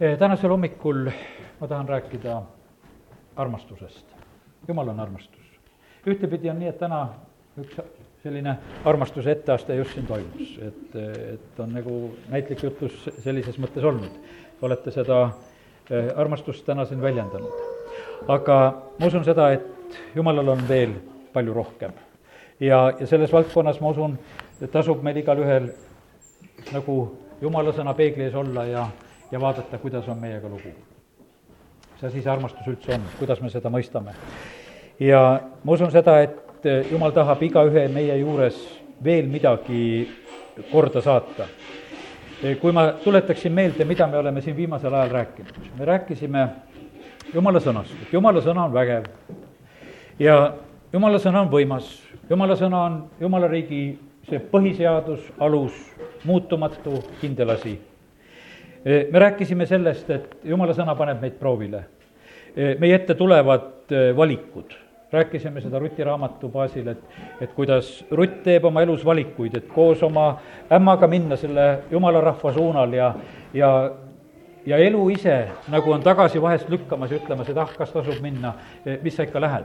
tänasel hommikul ma tahan rääkida armastusest. jumal on armastus. ühtepidi on nii, et täna üks selline armastuse etteaste just siin toimus, et, et on nagu näitlik jutlus sellises mõttes olnud. olete seda eh, armastust täna siin väljendanud. aga ma usun seda, et jumalal on veel palju rohkem. ja, ja selles valdkonnas ma usun, tasub meil igalühel nagu jumala sõna peegli ees olla ja ja vaadata, kuidas on meiega lugu. mis asi see armastus üldse on, kuidas me seda mõistame. ja ma usun seda, et jumal tahab igaühe meie juures veel midagi korda saata. kui ma tuletaksin meelde, mida me oleme siin viimasel ajal rääkinud, me rääkisime jumala sõnast, et jumala sõna on vägev ja jumala sõna on võimas, jumala sõna on jumala riigi see põhiseadus, alus, muutumatu, kindel asi me rääkisime sellest, et jumala sõna paneb meid proovile. meie ette tulevad valikud, rääkisime seda Ruti raamatu baasil, et, et kuidas Rutt teeb oma elus valikuid, et koos oma ämmaga minna selle jumala rahva suunal ja, ja ja elu ise nagu on tagasi vahest lükkamas ja ütlemas, et ah, kas tasub minna, mis sa ikka lähed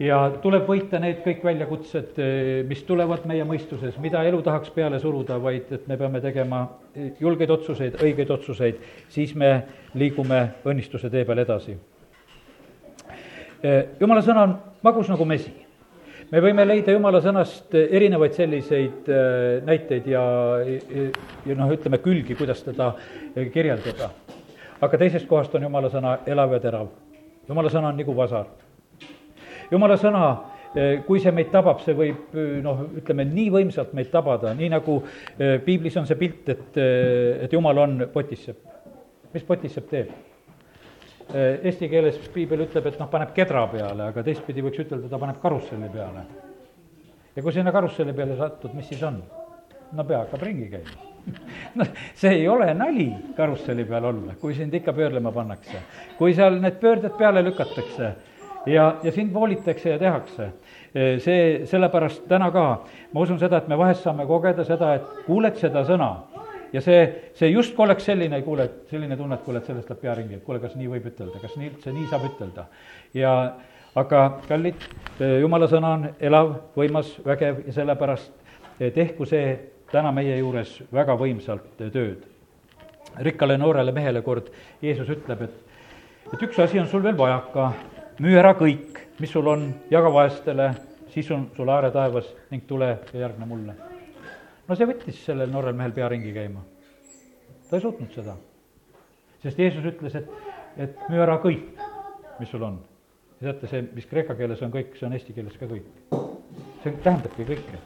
ja tuleb võita need kõik väljakutsed, eh, mis tulevad meie mõistuses, mida elu tahaks peale suruda, vaid et me peame tegema eh, julgeid otsuseid, õigeid otsuseid, siis me liigume õnnistuse tee peal edasi. Eh, jumala sõna on magus nagu mesi. me võime leida jumala sõnast erinevaid selliseid näiteid ja, ja noh, ütleme külgi, kuidas teda kirjeldada. aga teisest kohast on jumala sõna elav ja terav. jumala sõna on nagu vasar jumala sõna, eh, kui see meid tabab, see võib eh, noh, ütleme nii võimsalt meid tabada, nii nagu eh, piiblis on see pilt, et, et jumal on potissepp. mis potissepp teeb? Eesti keeles piibel ütleb, et noh, paneb kedra peale, aga teistpidi võiks ütelda, ta paneb karusselli peale. ja kui sinna karusselli peale satud, mis siis on? no pea hakkab ringi käima noh, see ei ole nali karusselli peal olla, kui sind ikka pöörlema pannakse. kui seal need pöörded peale lükatakse ja, ja sind voolitakse ja tehakse. see, sellepärast täna ka, ma usun seda, et me vahest saame kogeda seda, et kuuled seda sõna ja see, see justkui oleks selline, kuule, et selline tunne, et kuule, et sellest läheb pea ringi, et kuule, kas nii võib ütelda, kas nii üldse nii saab ütelda. ja aga kallid, jumala sõna on elav, võimas, vägev ja sellepärast tehku see täna meie juures väga võimsalt tööd. rikkale noorele mehele kord Jeesus ütleb, et, et üks asi on sul veel vajaka müü ära kõik, mis sul on, jaga vaestele, siis on sul aare taevas ning tule ja järgne mulle. no see võttis sellel noorel mehel pea ringi käima. ta ei suutnud seda. sest Jeesus ütles, et, et müü ära kõik, mis sul on. teate, see, mis kreeka keeles on kõik, see on eesti keeles ka kõik. see tähendabki kõike.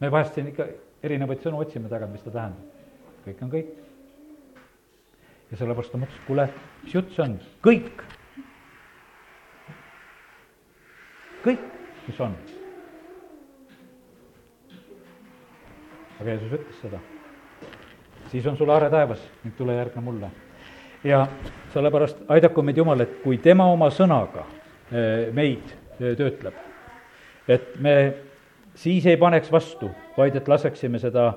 me vahest siin ikka erinevaid sõnu otsime taga, mis ta tähendab. kõik on kõik. ja sellepärast ta mõtles, et kuule, mis jutt see on, kõik kõik, mis on. aga Jeesus ütles seda. siis on sul aare taevas ning tule järgne mulle. ja sellepärast aidaku meid Jumal, et kui tema oma sõnaga eh, meid eh, töötleb, et me siis ei paneks vastu, vaid et laseksime seda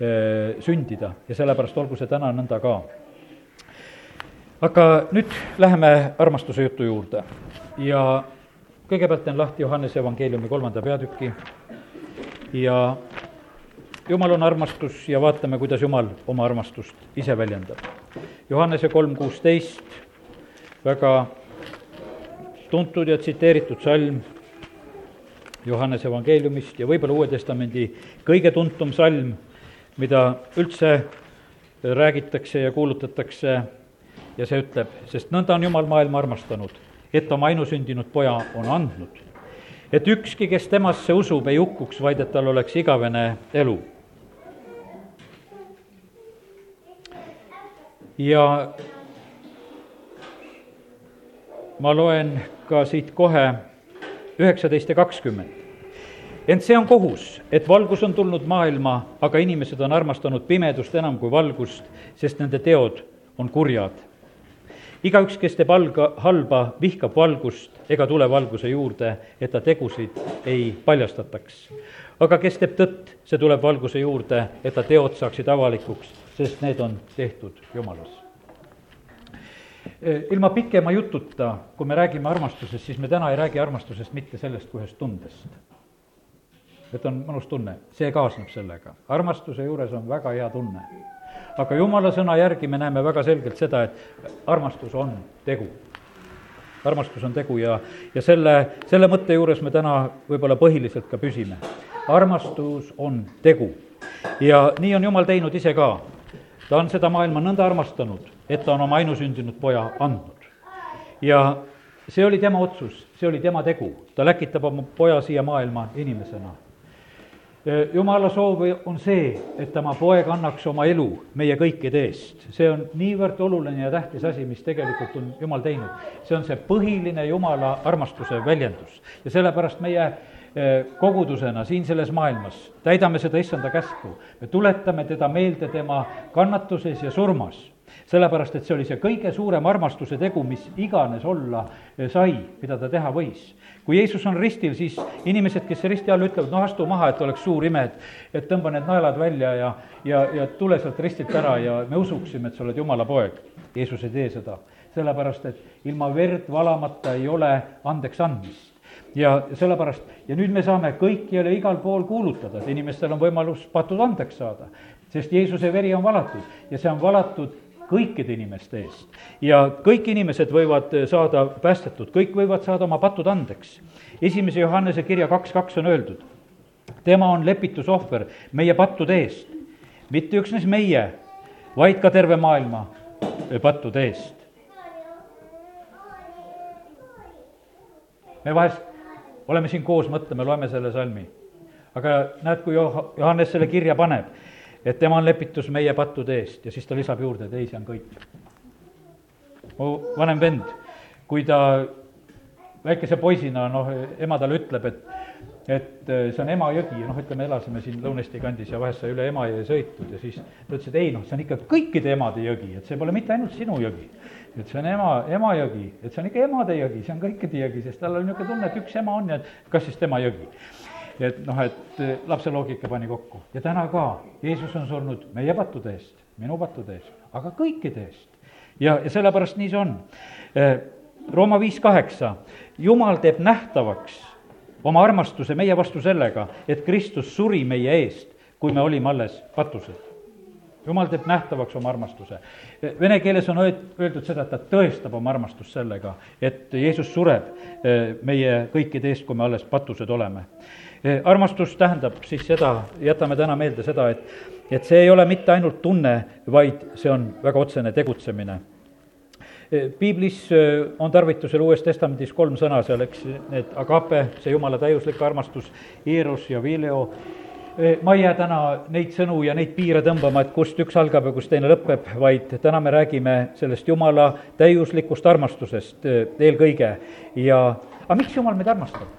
eh, sündida ja sellepärast olgu see täna nõnda ka. aga nüüd läheme armastuse jutu juurde ja kõigepealt teen lahti Johannese evangeeliumi kolmanda peatüki. Ja Jumal on armastus ja vaatame, kuidas Jumal oma armastust ise väljendab. Johannese kolm kuusteist, väga tuntud ja tsiteeritud salm Johannese evangeeliumist ja võib-olla Uue Testamendi kõige tuntum salm, mida üldse räägitakse ja kuulutatakse. Ja see ütleb, sest nõnda on Jumal maailma armastanud et oma ainusündinud poja on andnud. et ükski, kes temasse usub, ei hukkuks, vaid et tal oleks igavene elu. ja ma loen ka siit kohe üheksateist ja kakskümmend. ent see on kohus, et valgus on tulnud maailma, aga inimesed on armastanud pimedust enam kui valgust, sest nende teod on kurjad igaüks, kes teeb alga, halba, vihkab valgust ega tule valguse juurde, et ta tegusid ei paljastataks. aga kes teeb tõtt, see tuleb valguse juurde, et ta teod saaksid avalikuks, sest need on tehtud Jumalas. ilma pikema jututa, kui me räägime armastusest, siis me täna ei räägi armastusest mitte sellest kui ühest tundest. et on mõnus tunne, see kaasneb sellega. armastuse juures on väga hea tunne. Aga jumala sõna järgi me näeme väga selgelt seda, et armastus on tegu armastus on tegu ja, ja selle, selle mõtte juures me täna võib-olla põhiliselt ka püsime. armastus on tegu ja nii on Jumal teinud ise ka. ta on seda maailma nõnda armastanud, et ta on oma ainusündinud poja andnud. ja see oli tema otsus, see oli tema tegu, ta läkitab oma poja siia maailma inimesena jumala soov on see, et tema poeg annaks oma elu meie kõikide eest. see on niivõrd oluline ja tähtis asi, mis tegelikult on Jumal teinud. see on see põhiline Jumala armastuse väljendus ja sellepärast meie eh, kogudusena siin selles maailmas täidame seda issanda käsku. me tuletame teda meelde tema kannatuses ja surmas sellepärast, et see oli see kõige suurem armastuse tegu, mis iganes olla sai, mida ta teha võis. Kui Jeesus on ristil, siis inimesed, kes risti all ütlevad, noh, astu maha, et oleks suur ime, et et tõmba need naelad välja ja, ja, ja tule sealt ristilt ära ja me usuksime, et sa oled Jumala poeg. Jeesus ei tee seda, sellepärast et ilma verd valamata ei ole andeks andmist ja sellepärast, ja nüüd me saame kõikjal ja igal pool kuulutada, et inimestel on võimalus patud andeks saada. sest Jeesuse veri on valatud ja see on valatud kõikide inimeste eest. ja kõik inimesed võivad saada päästetud, kõik võivad saada oma patud andeks. esimese Johannese kirja kaks kaks on öeldud, tema on lepitusohver meie pattude eest, mitte üksnes meie, vaid ka terve maailma pattude eest. me vahest oleme siin koos, mõtleme, loeme selle salmi. aga näed, kui Johannes selle kirja paneb et tema on lepitus meie pattude eest ja siis ta lisab juurde, et ei, see on kõik. mu vanem vend, kui ta väikese poisina, noh, ema talle ütleb, et et äh, see on Emajõgi noh, ütleme, elasime siin Lõuna-Eesti kandis ja vahest sai üle Emajõe sõitud ja siis ta ütles, et ei noh, see on ikka kõikide emade jõgi, et see pole mitte ainult sinu jõgi. et see on ema, Emajõgi, et see on ikka emade jõgi, see on kõikide jõgi, sest tal oli niisugune tunne, et üks ema on ja kas siis tema jõgi et noh, et eh, lapse loogika pani kokku ja täna ka, Jeesus on surnud meie pattude eest, minu pattude eest, aga kõikide eest. ja, ja sellepärast nii see on. Eh, Rooma viis kaheksa, Jumal teeb nähtavaks oma armastuse meie vastu sellega, et Kristus suri meie eest, kui me olime alles patused jumal teeb nähtavaks oma armastuse. Vene keeles on öeldud seda, et ta tõestab oma armastust sellega, et Jeesus sureb meie kõikide eest, kui me alles patused oleme. Eh, armastus tähendab siis seda, jätame täna meelde seda, et, et see ei ole mitte ainult tunne, vaid see on väga otsene tegutsemine. Eh, piiblis on tarvitusel Uues Testamendis kolm sõna seal, eks, need agape, see jumala täiuslik armastus, eros ja vileo, ma ei jää täna neid sõnu ja neid piire tõmbama, et kust üks algab ja kust teine lõpeb, vaid täna me räägime sellest jumala täiuslikust armastusest eelkõige ja aga miks jumal meid armastab?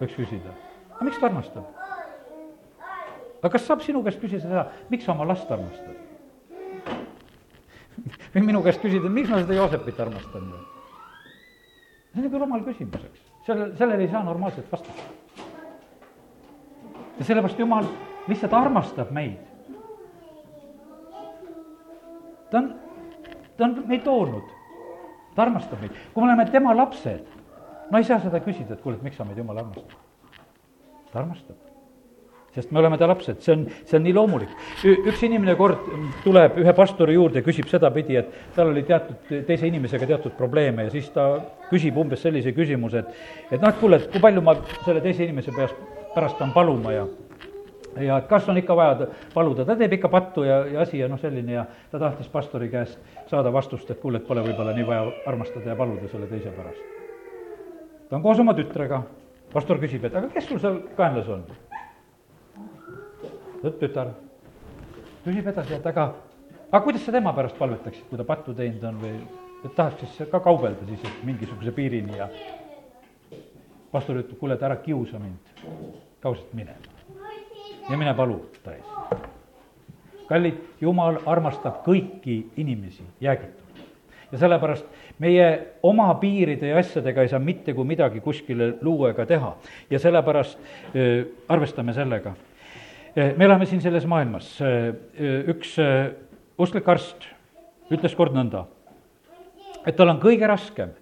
võiks küsida. aga miks ta armastab? aga kas saab sinu käest küsida seda, miks sa oma last armastad? või minu käest küsida, miks ma seda Joosepit armastan? see on nagu rumal küsimus, eks. sellel, sellele ei saa normaalset vastust. Ja sellepärast Jumal lihtsalt armastab meid. ta on, ta on meid toonud, ta armastab meid, kui me oleme tema lapsed no ei saa seda küsida, et kuule, et miks sa meid jumal armastad. ta armastab. sest me oleme ta lapsed, see on, see on nii loomulik. üks inimene kord tuleb ühe pastori juurde, küsib sedapidi, et tal oli teatud, teise inimesega teatud probleeme ja siis ta küsib umbes sellise küsimuse, et et noh, et kuule, et kui palju ma selle teise inimese peast, pärast pean paluma ja ja et kas on ikka vaja paluda, ta teeb ikka pattu ja, ja asi ja noh, selline ja ta tahtis pastori käest saada vastust, et kuule, et pole võib-olla nii vaja armastada ja paluda selle teise pärast. Ta on koos oma tütrega, pastor küsib, et aga kes sul seal kaenlas on? tütar küsib edasi, et aga, aga kuidas sa tema pärast palvetaksid, kui ta pattu teinud on või et tahaks siis ka kaubelda siis, et mingisuguse piirini ja pastor ütleb, kuule, et ära kiusa mind, kaua minema. ja mine palu ta ees. kallid, jumal armastab kõiki inimesi jäägitult ja sellepärast meie oma piiride ja asjadega ei saa mitte kui midagi kuskile luua ega teha. ja sellepärast öö, arvestame sellega. me elame siin selles maailmas, üks usklik arst ütles kord nõnda, et tal on kõige raskem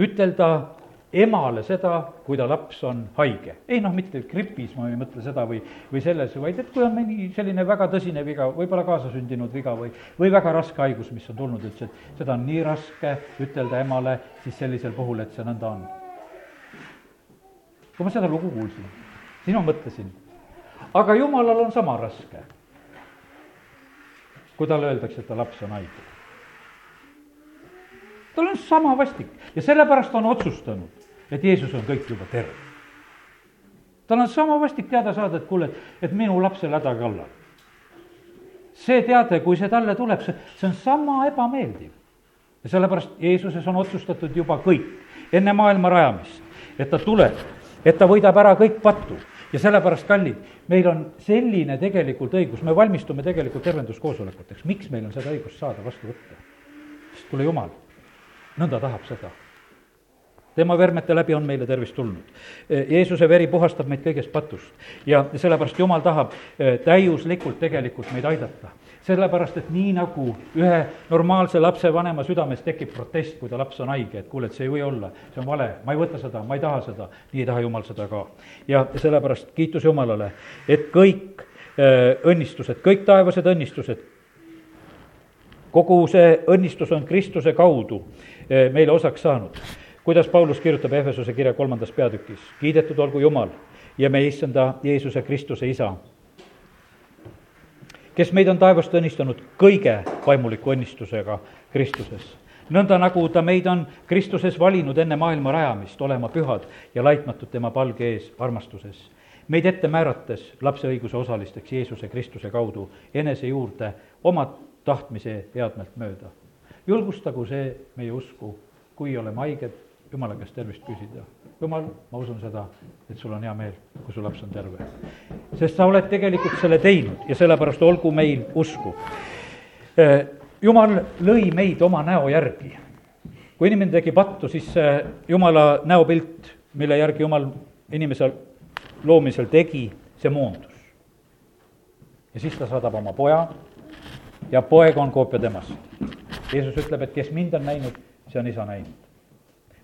ütelda emale seda, kui ta laps on haige. ei noh, mitte gripis, ma ei mõtle seda või, või selles, vaid et kui on mõni selline väga tõsine viga, võib-olla kaasasündinud viga või, või väga raske haigus, mis on tulnud, ütles, et seda on nii raske ütelda emale siis sellisel puhul, et see nõnda on. kui ma seda lugu kuulsin, siis ma mõtlesin, aga jumalal on sama raske, kui talle öeldakse, et ta laps on haige tal on sama vastik ja sellepärast on otsustanud, et Jeesus on kõik juba terve. tal on sama vastik teada saada, et kuule, et minu lapsel häda kallal. see teade, kui see talle tuleb, see, see on sama ebameeldiv. ja sellepärast Jeesuses on otsustatud juba kõik, enne maailma rajamist, et ta tuleb, et ta võidab ära kõik patu ja sellepärast, kallid, meil on selline tegelikult õigus, me valmistume tegelikult tervenduskoosolekuteks, miks meil on seda õigust saada vastu võtta? sest kuule, Jumal nõnda tahab seda. Tema vermete läbi on meile tervist tulnud. Jeesuse veri puhastab meid kõigest patust ja sellepärast Jumal tahab eh, täiuslikult tegelikult meid aidata sellepärast, et nii nagu ühe normaalse lapsevanema südames tekib protest, kui ta laps on haige, et kuule, et see ei või olla, see on vale, ma ei võta seda, ma ei taha seda, nii ei taha Jumal seda ka. ja sellepärast kiitus Jumalale, et kõik äh, õnnistused, kõik taevased õnnistused, kogu see õnnistus on Kristuse kaudu Eh, meile osaks saanud. Kuidas Paulus kirjutab Ehvesuse kirja kolmandas peatükis, kiidetud olgu Jumal ja meie issanda Jeesuse Kristuse isa, kes meid on taevast õnnistanud kõige vaimuliku õnnistusega Kristuses nõnda nagu ta meid on Kristuses valinud enne maailma rajamist olema pühad ja laitmatud tema palge ees armastuses. meid ette määrates lapse õiguse osalisteks Jeesuse Kristuse kaudu enese juurde oma tahtmise headmelt mööda julgustagu see meie usku, kui oleme haiged, jumala käest tervist küsida. jumal, ma usun seda, et sul on hea meel, kui su laps on terve. sest sa oled tegelikult selle teinud ja sellepärast olgu meil usku. Eh, jumal lõi meid oma näo järgi. kui inimene tegi pattu, siis see jumala näopilt, mille järgi jumal inimese loomisel tegi, see moondus. ja siis ta saadab oma poja ja poeg on koopia temast Jeesus ütleb, et kes mind on näinud, see on isa näinud.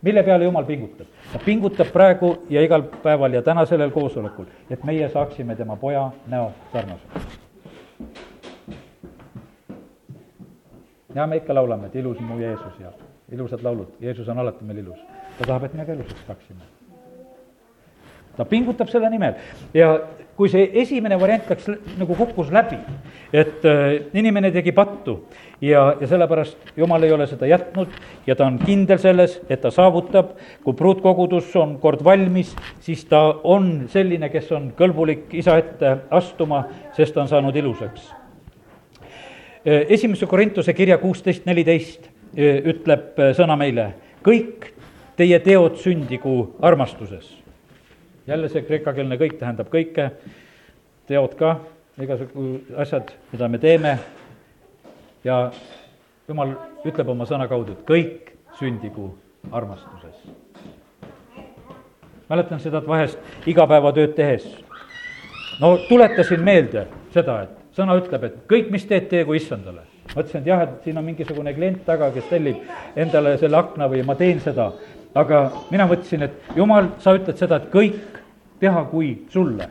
Mille peale Jumal pingutab? ta pingutab praegu ja igal päeval ja täna sellel koosolekul, et meie saaksime tema poja näo sarnaseks. ja me ikka laulame, et ilus mu Jeesus ja ilusad laulud, Jeesus on alati meil ilus. ta tahab, et me ka ilusaks saaksime. ta pingutab selle nimel ja kui see esimene variant läks nagu kukkus läbi, et äh, inimene tegi pattu ja, ja sellepärast Jumal ei ole seda jätnud ja ta on kindel selles, et ta saavutab, kui pruutkogudus on kord valmis, siis ta on selline, kes on kõlbulik isa ette astuma, sest ta on saanud ilusaks. Äh, esimese Korintuse kirja kuusteist neliteist äh, ütleb sõna meile, kõik teie teod sündigu armastuses jälle see kreekakeelne kõik tähendab kõike, teod ka, igasugu asjad, mida me teeme ja jumal ütleb oma sõna kaudu, et kõik sündigu armastuses. mäletan seda, et vahest igapäevatööd tehes, no tuletasin meelde seda, et sõna ütleb, et kõik, mis teed, teegu issandale. mõtlesin, et jah, et siin on mingisugune klient taga, kes tellib endale selle akna või ma teen seda, aga mina mõtlesin, et jumal, sa ütled seda, et kõik teha kui sulle.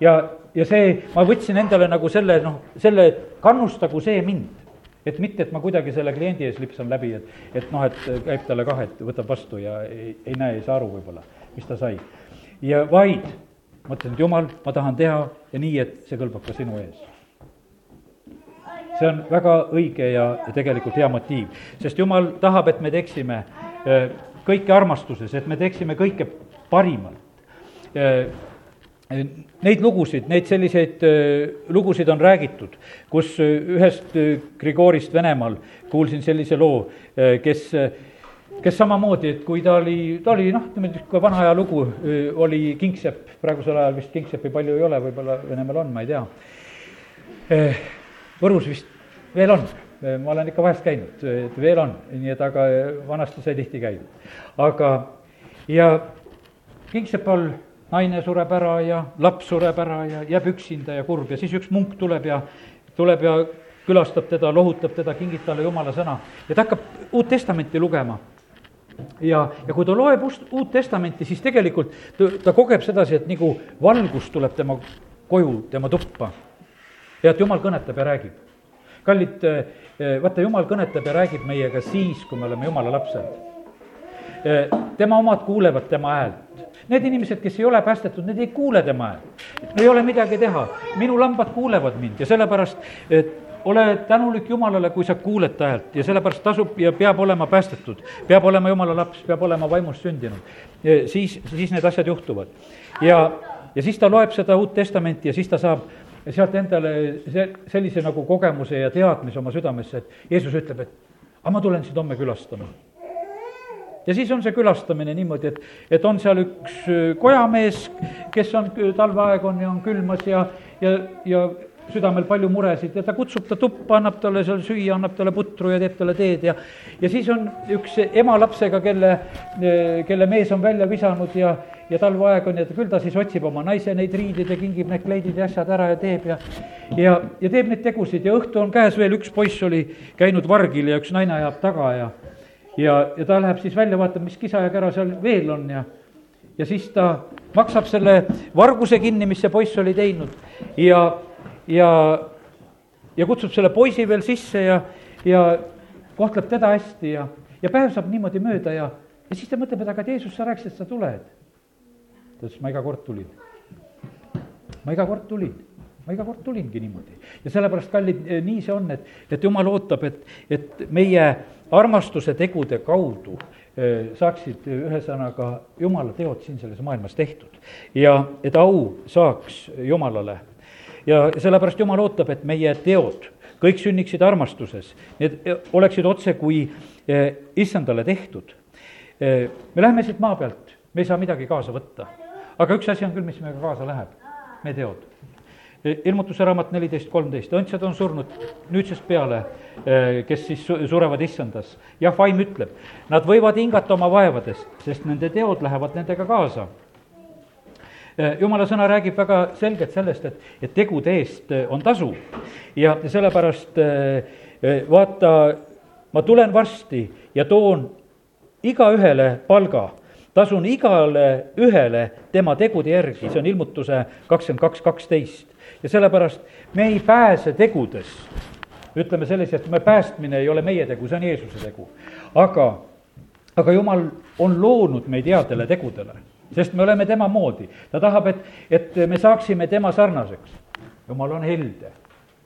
ja, ja see, ma võtsin endale nagu selle, noh, selle, et kannustagu see mind. et mitte, et ma kuidagi selle kliendi ees lipsan läbi, et, et noh, et käib talle kah, et võtab vastu ja ei, ei näe, ei saa aru võib-olla, mis ta sai. ja vaid, mõtlesin, et jumal, ma tahan teha ja nii, et see kõlbab ka sinu ees see on väga õige ja, tegelikult hea motiiv, sest jumal tahab, et me teeksime äh, kõike armastuses, et me teeksime kõike parimalt. Neid lugusid, neid selliseid lugusid on räägitud, kus ühest Grigorist Venemaal kuulsin sellise loo, kes kes samamoodi, et kui ta oli, ta oli noh, ütleme niisugune vana ajalugu, oli kingsepp, praegusel ajal vist kingseppi palju ei ole, võib-olla Venemaal on, ma ei tea. Võrus vist veel on, ma olen ikka vahest käinud, et veel on, nii et aga vanasti sai tihti käidud. aga, ja kingsepal naine sureb ära ja laps sureb ära ja jääb üksinda ja kurb ja siis üks munk tuleb ja, tuleb ja külastab teda, lohutab teda, kingib talle jumala sõna ja ta hakkab Uut Testamenti lugema ja, ja kui ta loeb ust, Uut Testamenti, siis tegelikult ta, ta kogeb sedasi, et nagu valgus tuleb tema koju, tema tuppa. ja et jumal kõnetab ja räägib. Kallid, eh, vaata, jumal kõnetab ja räägib meiega siis, kui me oleme jumala lapsed. Eh, tema omad kuulevad tema häält. Need inimesed, kes ei ole päästetud, need ei kuule tema häält. ei ole midagi teha, minu lambad kuulevad mind ja sellepärast, et ole tänulik Jumalale, kui sa kuuled ta häält ja sellepärast tasub ja peab olema päästetud, peab olema Jumala laps, peab olema vaimust sündinud. siis, siis need asjad juhtuvad. ja, ja siis ta loeb seda Uut Testamenti ja siis ta saab sealt endale see, sellise nagu kogemuse ja teadmise oma südamesse, et Jeesus ütleb, et aga ma tulen sind homme külastama. Ja siis on see külastamine niimoodi, et, et on seal üks kojamees, kes on, talveaeg on ja on külmas ja, ja, ja südamel palju muresid ja ta kutsub ta tuppa, annab talle seal süüa, annab talle putru ja teeb talle teed ja ja siis on üks ema lapsega, kelle, kelle mees on välja visanud ja, ja talveaeg on ja küll ta siis otsib oma naise neid riideid ja kingib need kleidid ja asjad ära ja teeb ja ja, ja teeb neid tegusid ja õhtu on käes veel, üks poiss oli käinud vargil ja üks naine ajab taga ja ja, ja ta läheb siis välja, vaatab, mis kisa ja kära seal veel on ja ja siis ta maksab selle varguse kinni, mis see poiss oli teinud ja ja, ja kutsub selle poisi veel sisse ja, ja kohtleb teda hästi ja, ja päev saab niimoodi mööda ja, ja siis ta mõtleb, et aga Jeesus, sa rääkisid, et sa tuled. Ta ütles, ma iga kord tulin. ma iga kord tulin ma iga kord tulingi niimoodi. ja sellepärast, kallid, eh, nii see on, et, et jumal ootab, et, et meie armastuse tegude kaudu eh, saaksid ühesõnaga jumala teod siin selles maailmas tehtud. ja et au saaks Jumalale ja sellepärast Jumal ootab, et meie teod kõik sünniksid armastuses, need oleksid otse kui eh, issandale tehtud. Eh, me läheme siit maa pealt, me ei saa midagi kaasa võtta. Aga üks asi on küll, mis meiega kaasa läheb, meie teod. Eh, ilmutuse raamat neliteist kolmteist, õndsad on surnud nüüdsest peale, kes siis surevad issandas. jah, vaim ütleb, nad võivad hingata oma vaevadest, sest nende teod lähevad nendega kaasa Äh, jumala sõna räägib väga selgelt sellest, et, et tegude eest on tasu. ja sellepärast vaata, ma tulen varsti ja toon igaühele palga, tasun igale ühele tema tegude järgi, see on ilmutuse kakskümmend kaks, kaksteist. ja sellepärast me ei pääse tegudest, ütleme selliselt, me päästmine ei ole meie tegu, see on Jeesuse tegu. aga, aga jumal on loonud meid headele tegudele sest me oleme tema moodi. ta tahab, et, et me saaksime tema sarnaseks. jumal on helde,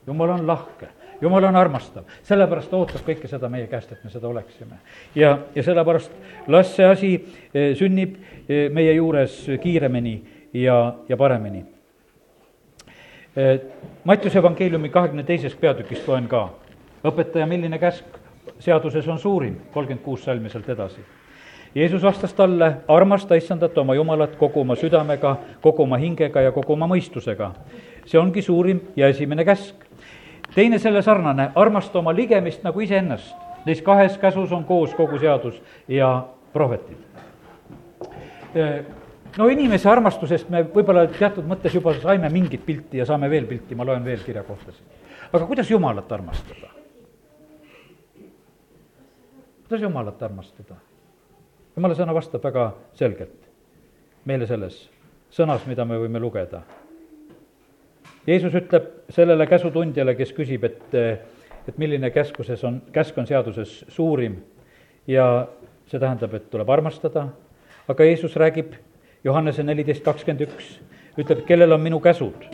jumal on lahke, jumal on armastav, sellepärast ta ootab kõike seda meie käest, et me seda oleksime. ja, ja sellepärast las see asi eh, sünnib eh, meie juures kiiremini ja, ja paremini. Eh, Mattiuse evangeeliumi kahekümne teisest peatükist loen ka. õpetaja, milline käsk seaduses on suurim, kolmkümmend kuus salmi sealt edasi Jeesus vastas talle, armasta issandat oma Jumalat kogu oma südamega, kogu oma hingega ja kogu oma mõistusega. see ongi suurim ja esimene käsk. Teine selle sarnane, armasta oma ligemist nagu iseennast. Neis kahes käsus on koos kogu seadus ja prohvetid. no inimese armastusest me võib-olla teatud mõttes juba saime mingit pilti ja saame veel pilti, ma loen veel kirjakohtasid. aga kuidas Jumalat armastada? kuidas Jumalat armastada? jumala sõna vastab väga selgelt meile selles sõnas, mida me võime lugeda. Jeesus ütleb sellele käsutundjale, kes küsib, et, et milline käskuses on, käsk on seaduses suurim ja see tähendab, et tuleb armastada, aga Jeesus räägib Johannese neliteist kakskümmend üks, ütleb, kellel on minu käsud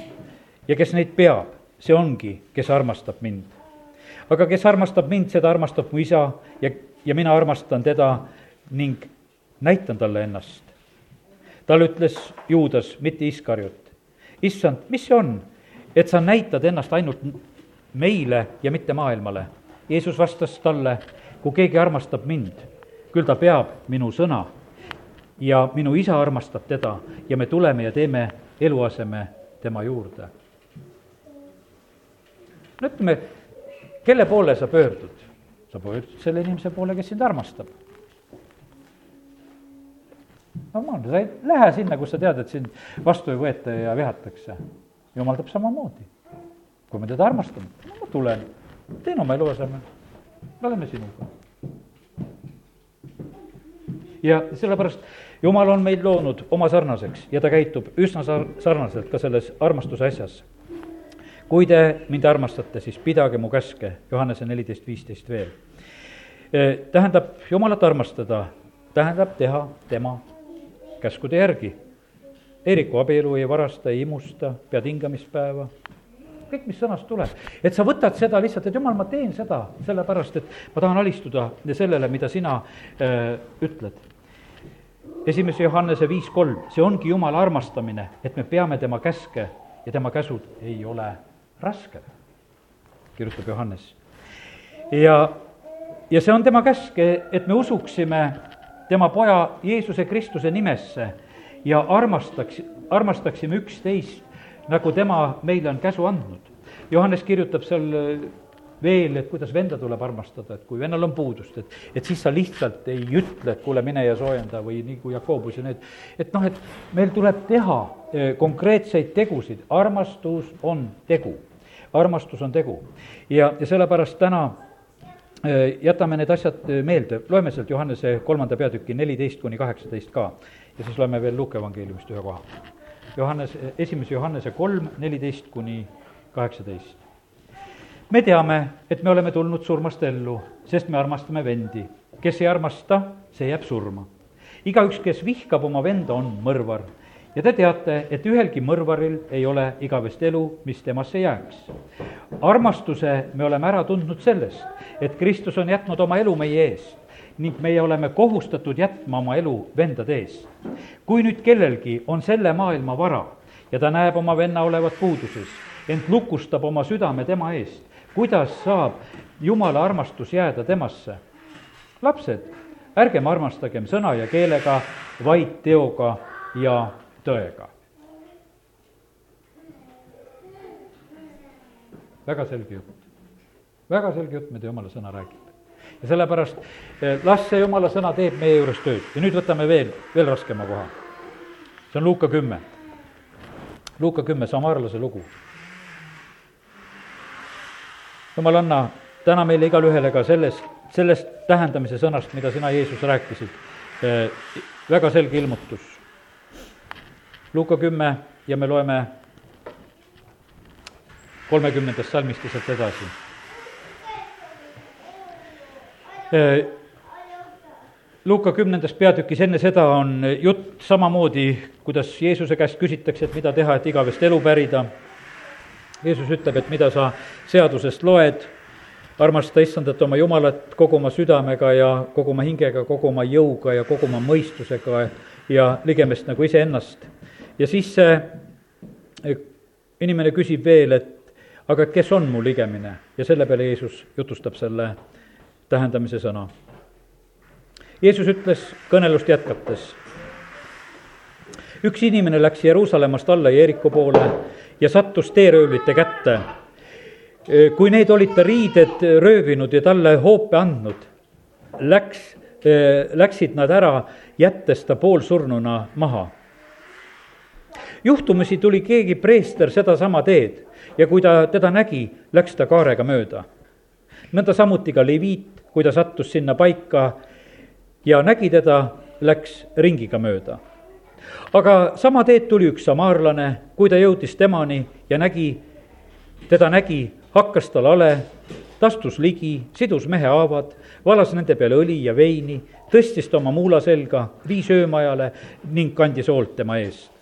ja kes neid peab, see ongi, kes armastab mind. aga kes armastab mind, seda armastab mu isa ja, ja mina armastan teda ning näitan talle ennast. talle ütles Juudas, mitte Iskarjut, issand, mis see on, et sa näitad ennast ainult meile ja mitte maailmale. Jeesus vastas talle, kui keegi armastab mind, küll ta peab minu sõna ja minu isa armastab teda ja me tuleme ja teeme eluaseme tema juurde. no ütleme, kelle poole sa pöördud? sa pöördud selle inimese poole, kes sind armastab normaalne, sa ei lähe sinna, kus sa tead, et sind vastu ei võeta ja vihatakse. Jumal teeb samamoodi. kui me teda armastame, ma tulen, teen oma elu asemel, me oleme sinuga. ja sellepärast jumal on meid loonud oma sarnaseks ja ta käitub üsna sar-, sarnaselt ka selles armastuse asjas. kui te mind armastate, siis pidage mu käske, Johannese neliteist viisteist veel. tähendab, Jumalat armastada tähendab teha tema käskude järgi. Eeriku abielu ei varasta, ei imusta, pead hingamispäeva, kõik, mis sõnast tuleb. et sa võtad seda lihtsalt, et jumal, ma teen seda sellepärast, et ma tahan alistuda sellele, mida sina äh, ütled. esimese Johannese viis kolm, see ongi Jumala armastamine, et me peame tema käske ja tema käsud ei ole rasked, kirjutab Johannes. ja, ja see on tema käsk, et me usuksime tema poja Jeesuse Kristuse nimesse ja armastaks, armastaksime üksteist, nagu tema meile on käsu andnud. Johannes kirjutab seal äh, veel, et kuidas venda tuleb armastada, et kui vennal on puudust, et, et siis sa lihtsalt ei ütle, et kuule, mine ja soojenda või nii kui Jakobus ja need, et noh, et meil tuleb teha äh, konkreetseid tegusid, armastus on tegu. armastus on tegu. Ja, ja sellepärast täna Äh, jätame need asjad meelde, loeme sealt Johannese kolmanda peatüki neliteist kuni kaheksateist ka ja siis loeme veel Luuke evangeeliumist ühe koha. Johannes, esimese Johannese kolm, neliteist kuni kaheksateist. me teame, et me oleme tulnud surmast ellu, sest me armastame vendi. kes ei armasta, see jääb surma. igaüks, kes vihkab oma venda, on mõrvar ja te teate, et ühelgi mõrvaril ei ole igavest elu, mis temasse jääks. armastuse me oleme ära tundnud sellest, et Kristus on jätnud oma elu meie eest ning meie oleme kohustatud jätma oma elu vendade eest. kui nüüd kellelgi on selle maailma vara ja ta näeb oma venna olevat puuduses, ent lukustab oma südame tema eest, kuidas saab Jumala armastus jääda temasse? lapsed, ärgem armastagem sõna ja keelega, vaid teoga ja tõega. väga selge jutt, väga selge jutt, mida jumala sõna räägib. Ja sellepärast eh, las see jumala sõna teeb meie juures tööd ja nüüd võtame veel, veel raskema koha. see on Luuka kümme. Luuka kümme, samaarlase lugu. jumal, anna täna meile igale ühele ka sellest, sellest tähendamise sõnast, mida sina, Jeesus, rääkisid, eh, väga selge ilmutus Luuka kümme ja me loeme kolmekümnendast salmist sealt edasi. Luuka kümnendas peatükis enne seda on jutt samamoodi, kuidas Jeesuse käest küsitakse, et mida teha, et igavest elu pärida. Jeesus ütleb, et mida sa seadusest loed, armasta issandat oma Jumalat kogu oma südamega ja kogu oma hingega, kogu oma jõuga ja kogu oma mõistusega ja ligemist nagu iseennast ja siis see inimene küsib veel, et aga kes on mu ligemine ja selle peale Jeesus jutustab selle tähendamise sõna. Jeesus ütles kõnelust jätkates, üks inimene läks Jeruusalemmast alla Jeeriku poole ja sattus teeröövlite kätte. kui need olid ta riided röövinud ja talle hoope andnud, läks, läksid nad ära, jättes ta poolsurnuna maha juhtumisi tuli keegi preester sedasama teed ja kui ta teda nägi, läks ta kaarega mööda. nõnda samuti ka leviit, kui ta sattus sinna paika ja nägi teda, läks ringiga mööda. aga sama teed tuli üks samaarlane, kui ta jõudis temani ja nägi, teda nägi, hakkas tal ale, ta astus ligi, sidus mehe haavad, valas nende peale õli ja veini, tõstis ta oma muula selga, viis öömajale ning kandis hoolt tema eest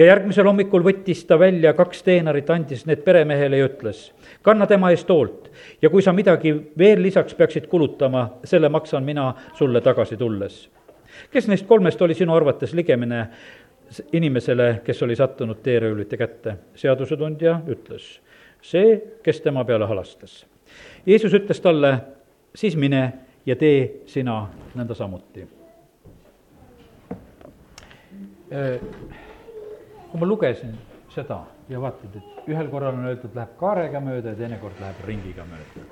ja järgmisel hommikul võttis ta välja kaks teenarit, andis need peremehele ja ütles, kanna tema eest hoolt ja kui sa midagi veel lisaks peaksid kulutama, selle maksan mina sulle tagasi tulles. kes neist kolmest oli sinu arvates ligemine inimesele, kes oli sattunud teeröövlite kätte? seadusetundja ütles, see, kes tema peale halastas. Jeesus ütles talle, siis mine ja tee sina nõnda samuti kui ma lugesin seda ja vaatad, et ühel korral on öeldud, läheb kaarega mööda ja teine kord läheb ringiga mööda.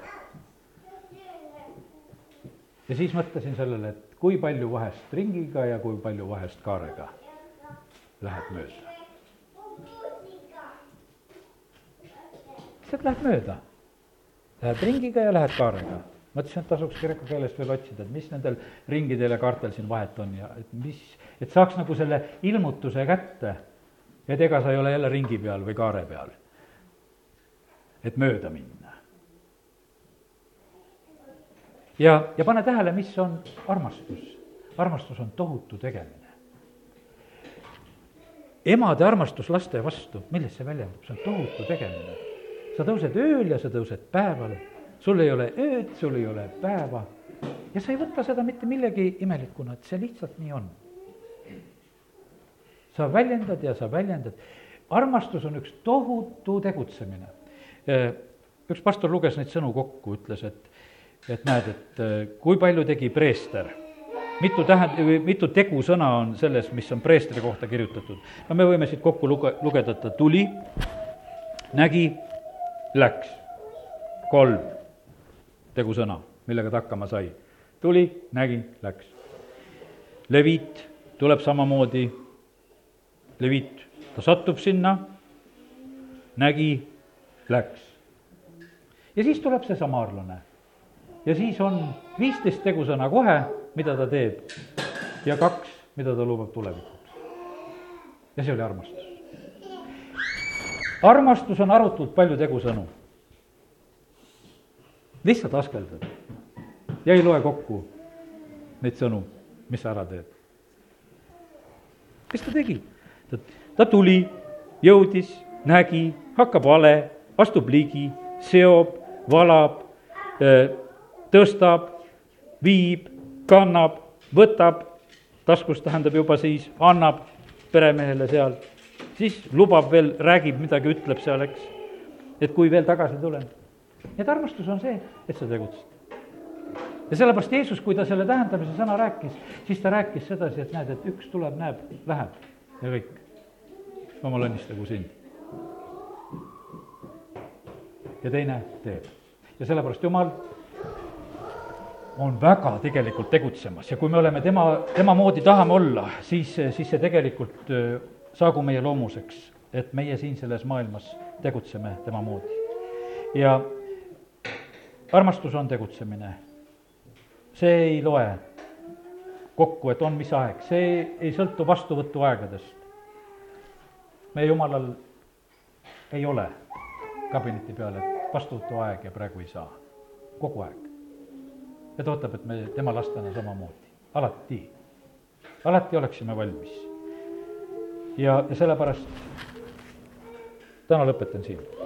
ja siis mõtlesin sellele, et kui palju vahest ringiga ja kui palju vahest kaarega läheb mööda. lihtsalt läheb mööda. Lähed ringiga ja lähed kaarega. mõtlesin, et tasuks kreeka keelest veel otsida, et mis nendel ringidel ja kaartel siin vahet on ja et mis, et saaks nagu selle ilmutuse kätte, et ega sa ei ole jälle ringi peal või kaare peal, et mööda minna. ja, ja pane tähele, mis on armastus. armastus on tohutu tegemine emade armastus laste vastu, milles see väljendub, see on tohutu tegemine. sa tõused ööl ja sa tõused päeval, sul ei ole ööd, sul ei ole päeva ja sa ei võta seda mitte millegi imelikuna, et see lihtsalt nii on. Sa väljendad ja sa väljendad, armastus on üks tohutu tegutsemine. üks pastor luges neid sõnu kokku, ütles, et, et näed, et kui palju tegi preester mitu tähend-, või mitu tegusõna on selles, mis on preestri kohta kirjutatud. no me võime siit kokku luge-, lugeda, et ta tuli, nägi, läks. kolm tegusõna, millega ta hakkama sai. tuli, nägi, läks. leviit tuleb samamoodi, leviit, ta satub sinna, nägi, läks. ja siis tuleb see samaarlane. ja siis on viisteist tegusõna kohe mida ta teeb, ja kaks, mida ta lubab tulevikuks. ja see oli armastus. armastus on arutult palju tegusõnu. lihtsalt askeldad ja ei loe kokku neid sõnu, mis sa ära teed. mis ta tegi? Ta, tuli, jõudis, nägi, hakkab vale, astub ligi, seob, valab, tõstab, viib kannab, võtab, taskus tähendab juba siis, annab peremehele seal, siis lubab veel, räägib midagi, ütleb seal, eks. et kui veel tagasi tulen. nii et armastus on see, et sa tegutsed. ja sellepärast Jeesus, kui ta selle tähendamise sõna rääkis, siis ta rääkis sedasi, et näed, et üks tuleb, näeb, läheb ja kõik. jumal õnnistagu sind. ja teine teeb. ja sellepärast Jumal on väga tegelikult tegutsemas ja kui me oleme tema, tema moodi tahame olla, siis, siis see tegelikult saagu meie loomuseks, et meie siin selles maailmas tegutseme tema moodi. ja armastus on tegutsemine. see ei loe kokku, et on mis aeg, see ei sõltu vastuvõtuaegadest. meie jumalal ei ole kabineti peal, et vastuvõtuaeg ja praegu ei saa, kogu aeg. Ja ta ootab, et me tema lastena samamoodi, alati, alati oleksime valmis. ja, ja sellepärast täna lõpetan siin